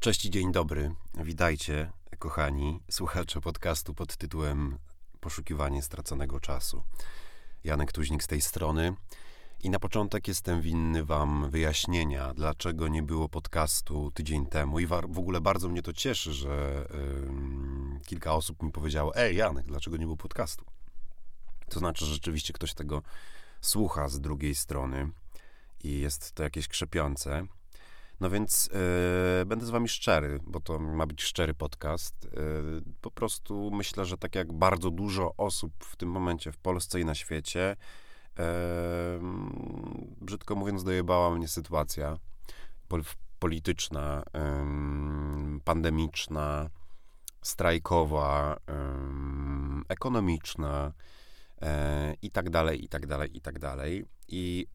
Cześć i dzień dobry. Witajcie, kochani słuchacze podcastu pod tytułem Poszukiwanie straconego czasu. Janek Tuźnik z tej strony. I na początek jestem winny Wam wyjaśnienia, dlaczego nie było podcastu tydzień temu. I w ogóle bardzo mnie to cieszy, że yy, kilka osób mi powiedziało: Ej, Janek, dlaczego nie było podcastu? To znaczy, że rzeczywiście ktoś tego słucha z drugiej strony i jest to jakieś krzepiące. No więc yy, będę z wami szczery, bo to ma być szczery podcast. Yy, po prostu myślę, że tak jak bardzo dużo osób w tym momencie w Polsce i na świecie, yy, brzydko mówiąc, dojebała mnie sytuacja pol polityczna, pandemiczna, strajkowa, ekonomiczna i tak dalej, i tak dalej, i tak dalej. I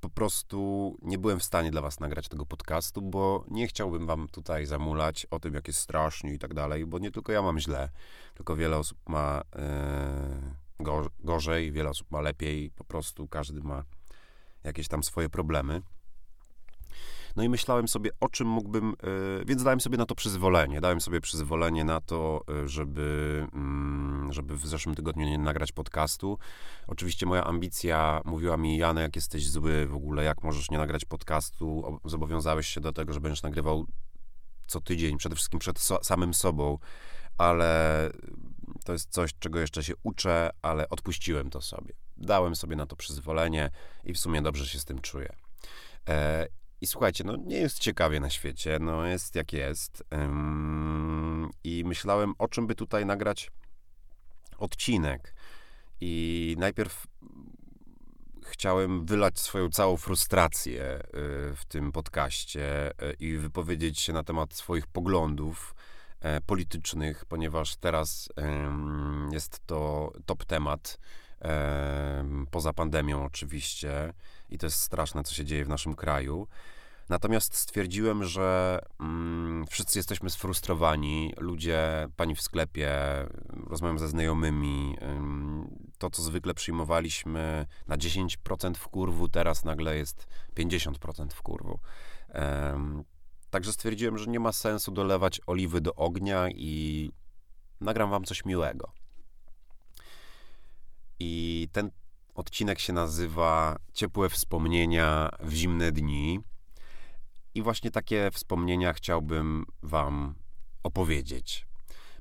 po prostu nie byłem w stanie dla was nagrać tego podcastu, bo nie chciałbym wam tutaj zamulać o tym, jak jest strasznie i tak dalej, bo nie tylko ja mam źle, tylko wiele osób ma yy, gorzej, wiele osób ma lepiej, po prostu każdy ma jakieś tam swoje problemy. No i myślałem sobie, o czym mógłbym, e, więc dałem sobie na to przyzwolenie. Dałem sobie przyzwolenie na to, e, żeby, mm, żeby w zeszłym tygodniu nie nagrać podcastu. Oczywiście moja ambicja mówiła mi, Jany, jak jesteś zły w ogóle, jak możesz nie nagrać podcastu, zobowiązałeś się do tego, że będziesz nagrywał co tydzień, przede wszystkim przed so samym sobą, ale to jest coś, czego jeszcze się uczę, ale odpuściłem to sobie. Dałem sobie na to przyzwolenie i w sumie dobrze się z tym czuję. E, i słuchajcie, no nie jest ciekawie na świecie, no jest jak jest. I myślałem, o czym by tutaj nagrać odcinek. I najpierw chciałem wylać swoją całą frustrację y, w tym podcaście y, i wypowiedzieć się na temat swoich poglądów e, politycznych, ponieważ teraz jest to top temat poza pandemią oczywiście i to jest straszne, co się dzieje w naszym kraju. Natomiast stwierdziłem, że mm, wszyscy jesteśmy sfrustrowani. Ludzie, pani w sklepie, rozmawiam ze znajomymi. to, co zwykle przyjmowaliśmy na 10% w kurwu, teraz nagle jest 50% w kurwu. także stwierdziłem, że nie ma sensu dolewać oliwy do ognia i nagram wam coś miłego. I ten odcinek się nazywa Ciepłe wspomnienia w zimne dni. I właśnie takie wspomnienia chciałbym Wam opowiedzieć.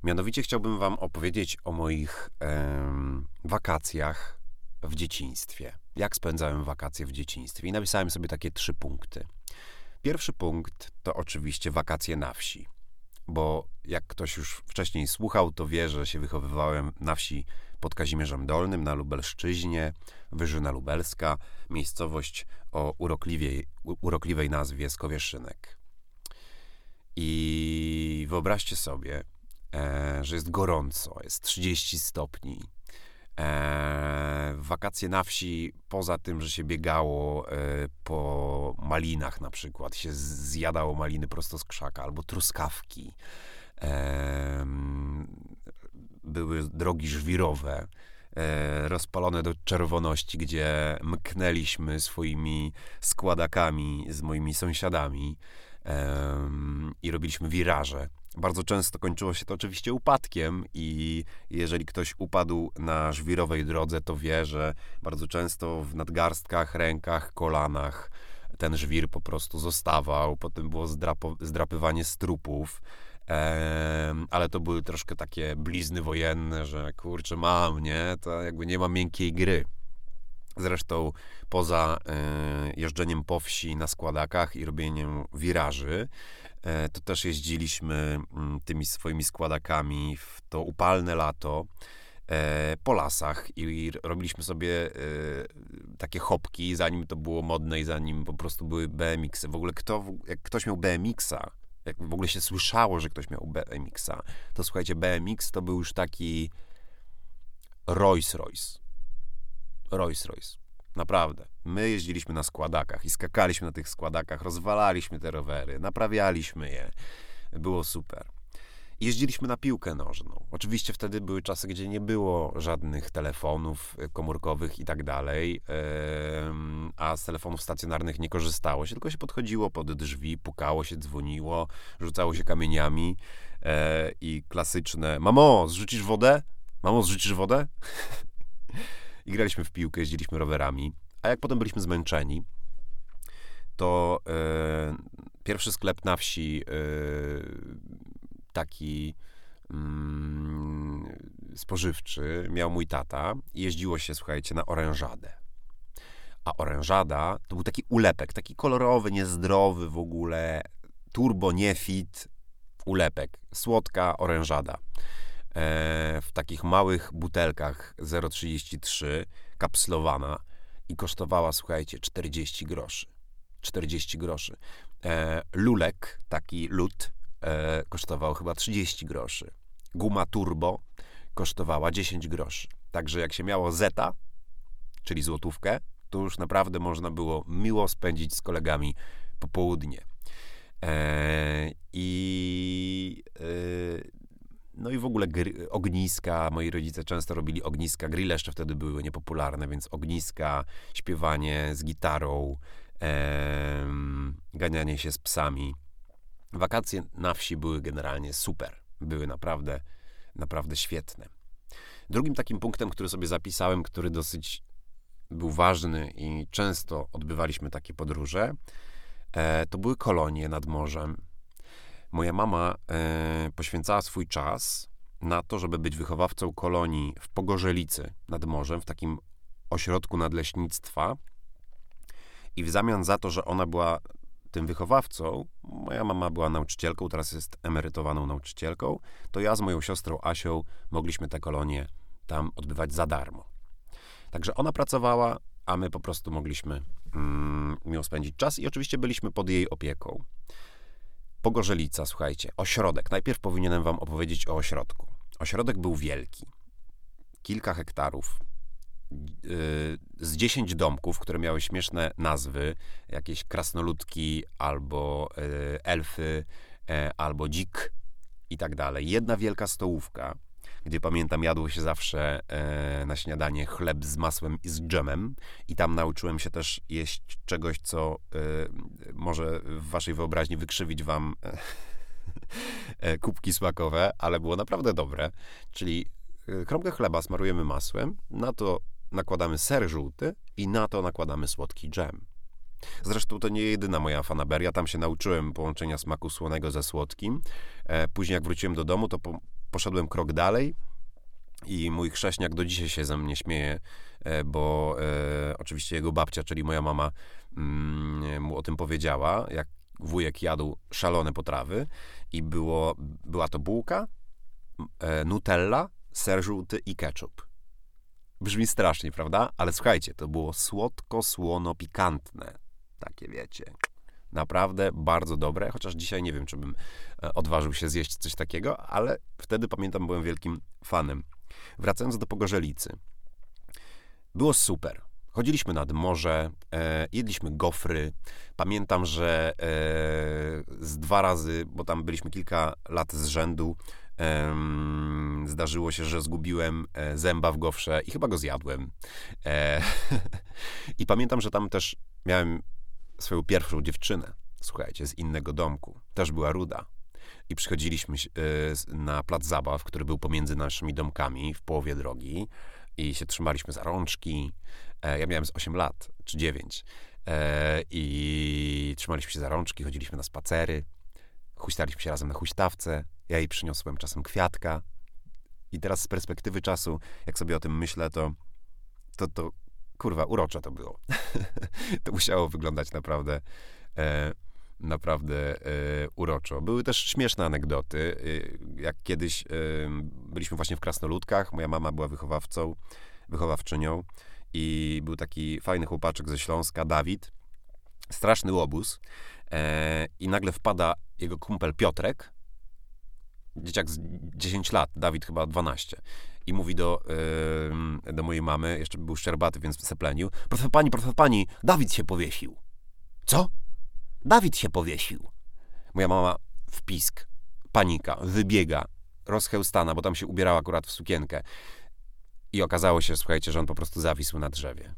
Mianowicie chciałbym Wam opowiedzieć o moich em, wakacjach w dzieciństwie. Jak spędzałem wakacje w dzieciństwie. I napisałem sobie takie trzy punkty. Pierwszy punkt to oczywiście wakacje na wsi. Bo jak ktoś już wcześniej słuchał, to wie, że się wychowywałem na wsi pod Kazimierzem Dolnym na Lubelszczyźnie, Wyżyna Lubelska, miejscowość o urokliwej, urokliwej nazwie Skowieszynek. I wyobraźcie sobie, e, że jest gorąco, jest 30 stopni. E, wakacje na wsi, poza tym, że się biegało e, po malinach na przykład, się zjadało maliny prosto z krzaka, albo truskawki, e, były drogi żwirowe, rozpalone do czerwoności, gdzie mknęliśmy swoimi składakami z moimi sąsiadami i robiliśmy wiraże. Bardzo często kończyło się to oczywiście upadkiem i jeżeli ktoś upadł na żwirowej drodze, to wie, że bardzo często w nadgarstkach, rękach, kolanach ten żwir po prostu zostawał. Potem było zdrapywanie strupów ale to były troszkę takie blizny wojenne, że kurczę, mam, nie? To jakby nie ma miękkiej gry. Zresztą poza e, jeżdżeniem po wsi na składakach i robieniem wiraży, e, to też jeździliśmy mm, tymi swoimi składakami w to upalne lato e, po lasach i robiliśmy sobie takie hopki, zanim to było modne i zanim po prostu były BMX. W ogóle kto, jak ktoś miał BMX-a, jak w ogóle się słyszało, że ktoś miał BMX-a, to słuchajcie, BMX to był już taki Rolls Royce. Rolls Royce. Naprawdę. My jeździliśmy na składakach i skakaliśmy na tych składakach, rozwalaliśmy te rowery, naprawialiśmy je. Było super. Jeździliśmy na piłkę nożną. Oczywiście wtedy były czasy, gdzie nie było żadnych telefonów e, komórkowych i tak dalej, a z telefonów stacjonarnych nie korzystało się, tylko się podchodziło pod drzwi, pukało się, dzwoniło, rzucało się kamieniami e, i klasyczne mamo, zrzucisz wodę? Mamo, zrzucisz wodę? I graliśmy w piłkę, jeździliśmy rowerami. A jak potem byliśmy zmęczeni, to e, pierwszy sklep na wsi taki mm, spożywczy miał mój tata i jeździło się, słuchajcie, na orężadę. A orężada to był taki ulepek, taki kolorowy, niezdrowy w ogóle, turbo niefit ulepek, słodka orężada. E, w takich małych butelkach 0,33 kapslowana i kosztowała, słuchajcie, 40 groszy. 40 groszy. E, lulek, taki lód, e, kosztował chyba 30 groszy. Guma turbo kosztowała 10 groszy. Także jak się miało zeta, czyli złotówkę, to już naprawdę można było miło spędzić z kolegami popołudnie. E, I e, no i w ogóle gry, ogniska. Moi rodzice często robili ogniska. Grille jeszcze wtedy były niepopularne, więc ogniska, śpiewanie z gitarą, e, ganianie się z psami. Wakacje na wsi były generalnie super. Były naprawdę, naprawdę świetne. Drugim takim punktem, który sobie zapisałem, który dosyć był ważny i często odbywaliśmy takie podróże, e, to były kolonie nad morzem. Moja mama e, poświęcała swój czas na to, żeby być wychowawcą kolonii w Pogorzelicy nad morzem, w takim ośrodku nadleśnictwa. I w zamian za to, że ona była tym wychowawcą, moja mama była nauczycielką, teraz jest emerytowaną nauczycielką, to ja z moją siostrą Asią mogliśmy te kolonie tam odbywać za darmo. Także ona pracowała, a my po prostu mogliśmy mm, miło spędzić czas i oczywiście byliśmy pod jej opieką. Pogorzelica, słuchajcie, ośrodek. Najpierw powinienem wam opowiedzieć o ośrodku. Ośrodek był wielki. Kilka hektarów, Y, z 10 domków, które miały śmieszne nazwy, jakieś krasnoludki albo y, elfy, e, albo dzik i tak dalej. Jedna wielka stołówka, gdzie pamiętam jadło się zawsze e, na śniadanie chleb z masłem i z dżemem i tam nauczyłem się też jeść czegoś, co e, może w waszej wyobraźni wykrzywić wam kubki smakowe, ale było naprawdę dobre. Czyli kromkę chleba smarujemy masłem, na to nakładamy ser żółty i na to nakładamy słodki dżem. Zresztą to nie jedyna moja fanaberia, tam się nauczyłem połączenia smaku słonego ze słodkim. E, później jak wróciłem do domu, to po, poszedłem krok dalej i mój chrześniak do dzisiaj się ze mnie śmieje, e, bo e, oczywiście jego babcia, czyli moja mama, mm, mu o tym powiedziała, jak wujek jadł szalone potrawy i było, była to bułka, e, nutella, ser żółty i ketchup. Brzmi strasznie, prawda? Ale słuchajcie, to było słodko-słono-pikantne. Takie wiecie. Naprawdę bardzo dobre, chociaż dzisiaj nie wiem, czy bym e, odważył się zjeść coś takiego, ale wtedy pamiętam, byłem wielkim fanem. Wracając do Pogorzelicy. Było super. Chodziliśmy nad morze, e, jedliśmy gofry. Pamiętam, że e, z dwa razy, bo tam byliśmy kilka lat z rzędu, Zdarzyło się, że zgubiłem e, zęba w gofrze i chyba go zjadłem. E, I pamiętam, że tam też miałem swoją pierwszą dziewczynę, słuchajcie, z innego domku. Też była ruda. I przychodziliśmy e, na plac zabaw, który był pomiędzy naszymi domkami w połowie drogi i się trzymaliśmy za rączki. Ja miałem z 8 lat, czy 9. I trzymaliśmy się za rączki, chodziliśmy na spacery, huśtaliśmy się razem na huśtawce, ja jej przyniosłem czasem kwiatka. I teraz z perspektywy czasu, jak sobie o tym myślę, to to, to kurwa, urocze to było. to musiało wyglądać naprawdę e, naprawdę e, uroczo. Były też śmieszne anegdoty. E, jak kiedyś e, byliśmy właśnie w Krasnoludkach, moja mama była wychowawcą, wychowawczynią i był taki fajny chłopaczek ze Śląska, Dawid. Straszny łobuz. E, I nagle wpada jego kumpel Piotrek, dzieciak z 10 lat, Dawid chyba 12. I mówi do, yy, do mojej mamy, jeszcze był szczerbaty, więc seplenił. Proszę pani, proszę pani, Dawid się powiesił. Co? Dawid się powiesił. Moja mama w pisk. panika, wybiega, rozchełstana, bo tam się ubierała akurat w sukienkę. I okazało się, słuchajcie, że on po prostu zawisł na drzewie.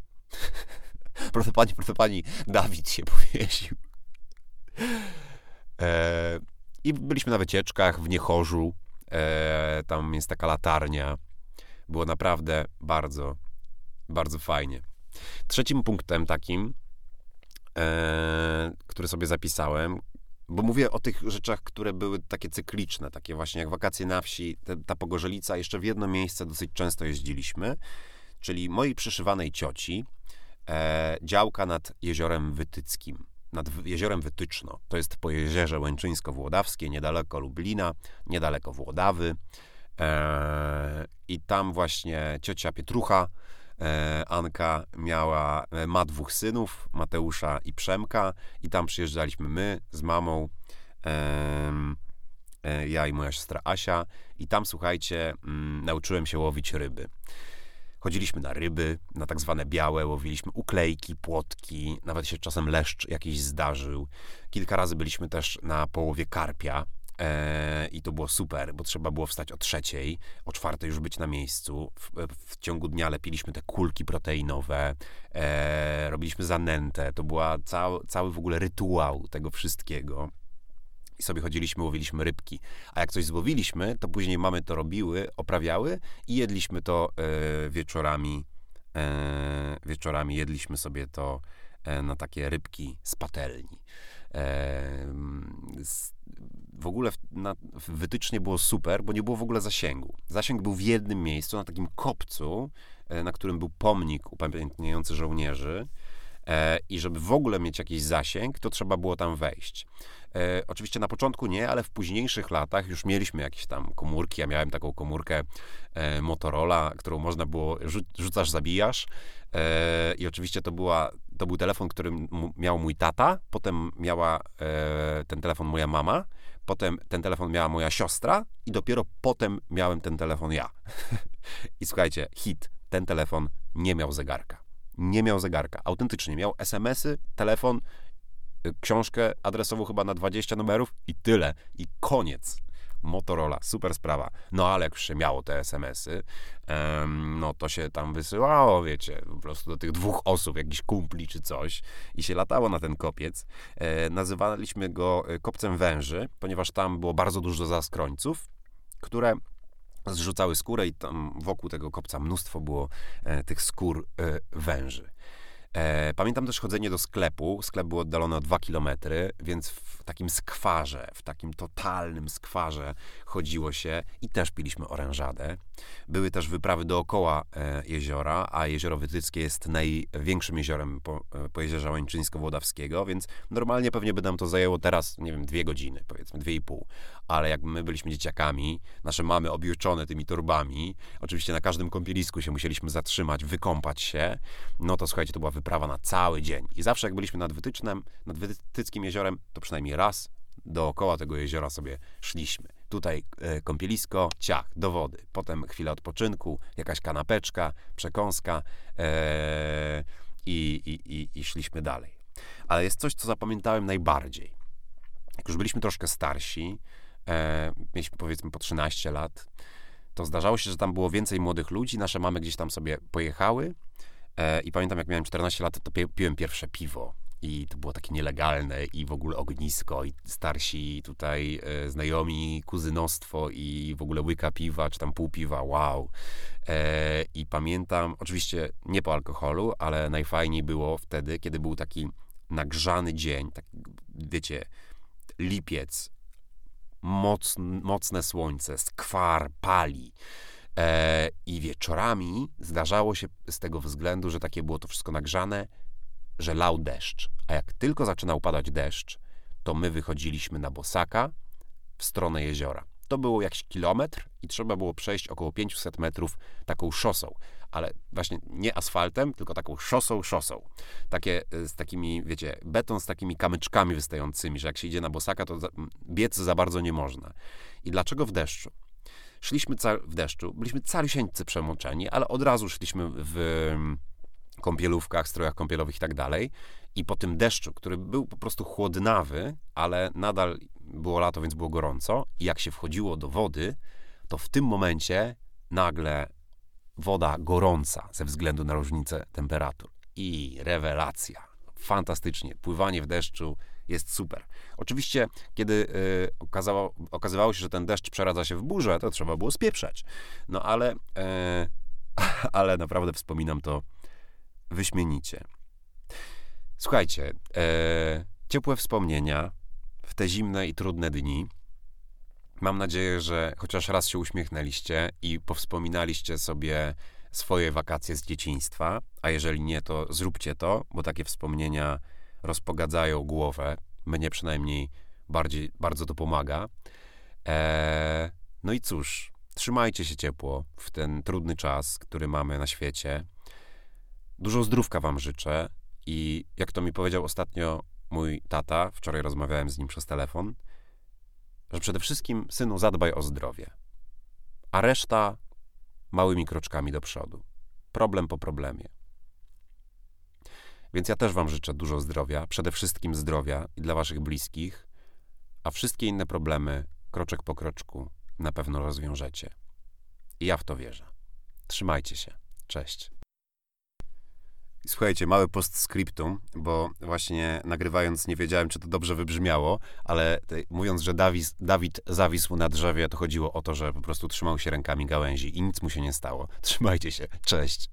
proszę pani, proszę pani, Dawid się powiesił. E, I byliśmy na wycieczkach w Niechorzu. E, tam jest taka latarnia. Było naprawdę bardzo, bardzo fajnie. Trzecim punktem takim, e, który sobie zapisałem, bo mówię o tych rzeczach, które były takie cykliczne, takie właśnie jak wakacje na wsi, te, ta Pogorzelica, jeszcze w jedno miejsce dosyć często jeździliśmy, czyli mojej przyszywanej cioci, e, działka nad jeziorem Wytyckim, nad jeziorem Wytyczno. To jest po jeziorze Łęczyńsko-Włodawskie, niedaleko Lublina, niedaleko Włodawy. E, I tam właśnie ciocia Pietrucha, e, Anka miała, e, ma dwóch synów, Mateusza i Przemka i tam przyjeżdżaliśmy my z mamą, ja i moja siostra Asia i tam, słuchajcie, mm, nauczyłem się łowić ryby. Chodziliśmy na ryby, na tak zwane białe, łowiliśmy uklejki, płotki, nawet się czasem leszcz jakiś zdarzył. Kilka razy byliśmy też na połowie karpia, E, I to było super, bo trzeba było wstać o trzeciej, o czwartej już być na miejscu. W, w ciągu dnia lepiliśmy te kulki proteinowe, e, robiliśmy zanętę. To była cał, cały w ogóle rytuał tego wszystkiego. I sobie chodziliśmy, łowiliśmy rybki. A jak coś złowiliśmy, to później mamy to robiły, oprawiały i jedliśmy to e, wieczorami. E, wieczorami jedliśmy sobie to e, na takie rybki z patelni. E, w ogóle w, na, wytycznie było super, bo nie było w ogóle zasięgu. Zasięg był w jednym miejscu, na takim kopcu, e, na którym był pomnik upamiętniający żołnierzy. E, I żeby w ogóle mieć jakiś zasięg, to trzeba było tam wejść. E, oczywiście na początku nie, ale w późniejszych latach już mieliśmy jakieś tam komórki. Ja miałem taką komórkę e, Motorola, którą można było rzu rzucasz, zabijasz. E, I oczywiście to była to był telefon, który miał mój tata, potem miała e, ten telefon moja mama, potem ten telefon miała moja siostra i dopiero potem miałem ten telefon ja. I słuchajcie, hit, ten telefon nie miał zegarka. Nie miał zegarka. Autentycznie miał SMS-y, telefon, książkę adresową chyba na 20 numerów i tyle. I koniec. Motorola, super sprawa. No ale jak miało te SMS-y, no to się tam wysyłało, wiecie, po prostu do tych dwóch osób, jakiś kumpli czy coś i się latało na ten kopiec. E, nazywaliśmy go e, kopcem węży, ponieważ tam było bardzo dużo zaskrońców, które zrzucały skórę i tam wokół tego kopca mnóstwo było e, tych skór e, węży. E, pamiętam też chodzenie do sklepu. Sklep był oddalony o dwa kilometry, więc w takim skwarze, w takim totalnym skwarze chodziło się i też piliśmy orężadę. Były też wyprawy dookoła e, jeziora, a jezioro Wytyckie jest największym jeziorem po, e, po jeziorze Łańczyńsko-Włodawskiego, więc normalnie pewnie by nam to zajęło teraz, nie wiem, dwie godziny, powiedzmy, dwie i pół. Ale jak my byliśmy dzieciakami, nasze mamy objuczone tymi torbami, oczywiście na każdym kąpielisku się musieliśmy zatrzymać, wykąpać się, no to słuchajcie, to była wyprawa na cały dzień. I zawsze jak byliśmy nad Wytycznem, nad Wytyckim jeziorem, to przynajmniej raz dookoła tego jeziora sobie szliśmy. Tutaj e, kąpielisko, ciach, do wody. Potem chwila odpoczynku, jakaś kanapeczka, przekąska e, i, i, i, szliśmy dalej. Ale jest coś, co zapamiętałem najbardziej. Jak już byliśmy troszkę starsi, e, mieliśmy powiedzmy po 13 lat, to zdarzało się, że tam było więcej młodych ludzi, nasze mamy gdzieś tam sobie pojechały i pamiętam, jak miałem 14 lat, to piłem pierwsze piwo i to było takie nielegalne i w ogóle ognisko i starsi tutaj e, znajomi, kuzynostwo i w ogóle łyka piwa, czy tam pół piwa, wow. E, I pamiętam, oczywiście nie po alkoholu, ale najfajniej było wtedy, kiedy był taki nagrzany dzień, tak, wiecie, lipiec, moc, mocne słońce, skwar, pali. E, I wieczorami zdarzało się z tego względu, że takie było to wszystko nagrzane, że lał deszcz. A jak tylko zaczynał padać deszcz, to my wychodziliśmy na bosaka w stronę jeziora. To było jakiś kilometr i trzeba było przejść około 500 metrów taką szosą, ale właśnie nie asfaltem, tylko taką szosą, szosą. Takie e, z takimi, wiecie, beton z takimi kamyczkami wystającymi, że jak się idzie na bosaka, to biec za bardzo nie można. I dlaczego w deszczu? Szliśmy w deszczu, byliśmy calisieńcy przemoczeni, ale od razu szliśmy w kąpielówkach, strojach kąpielowych i tak dalej. I po tym deszczu, który był po prostu chłodnawy, ale nadal było lato, więc było gorąco. I jak się wchodziło do wody, to w tym momencie nagle woda gorąca ze względu na różnicę temperatur. I rewelacja. Fantastycznie. Pływanie w deszczu jest super. Oczywiście, kiedy y, okazało, okazywało się, że ten deszcz przeradza się w burzę, to trzeba było spieprzać. No ale, e, ale naprawdę wspominam to wyśmienicie. Słuchajcie, e, ciepłe wspomnienia w te zimne i trudne dni. Mam nadzieję, że chociaż raz się uśmiechnęliście i powspominaliście sobie swoje wakacje z dzieciństwa, a jeżeli nie, to zróbcie to, bo takie wspomnienia rozpogadzają głowę. Mnie przynajmniej bardziej, bardzo to pomaga. Eee, no i cóż, trzymajcie się ciepło w ten trudny czas, który mamy na świecie. Dużo zdrówka Wam życzę i jak to mi powiedział ostatnio mój tata, wczoraj rozmawiałem z nim przez telefon, że przede wszystkim, synu, zadbaj o zdrowie, a reszta małymi kroczkami do przodu. Problem po problemie. Więc ja też Wam życzę dużo zdrowia, przede wszystkim zdrowia i dla Waszych bliskich, a wszystkie inne problemy, kroczek po kroczku, na pewno rozwiążecie. I ja w to wierzę. Trzymajcie się. Cześć. Słuchajcie, mały postscriptum, bo właśnie nagrywając nie wiedziałem, czy to dobrze wybrzmiało, ale mówiąc, że Dawid, Dawid zawisł na drzewie, to chodziło o to, że po prostu trzymał się rękami gałęzi i nic mu się nie stało. Trzymajcie się. Cześć.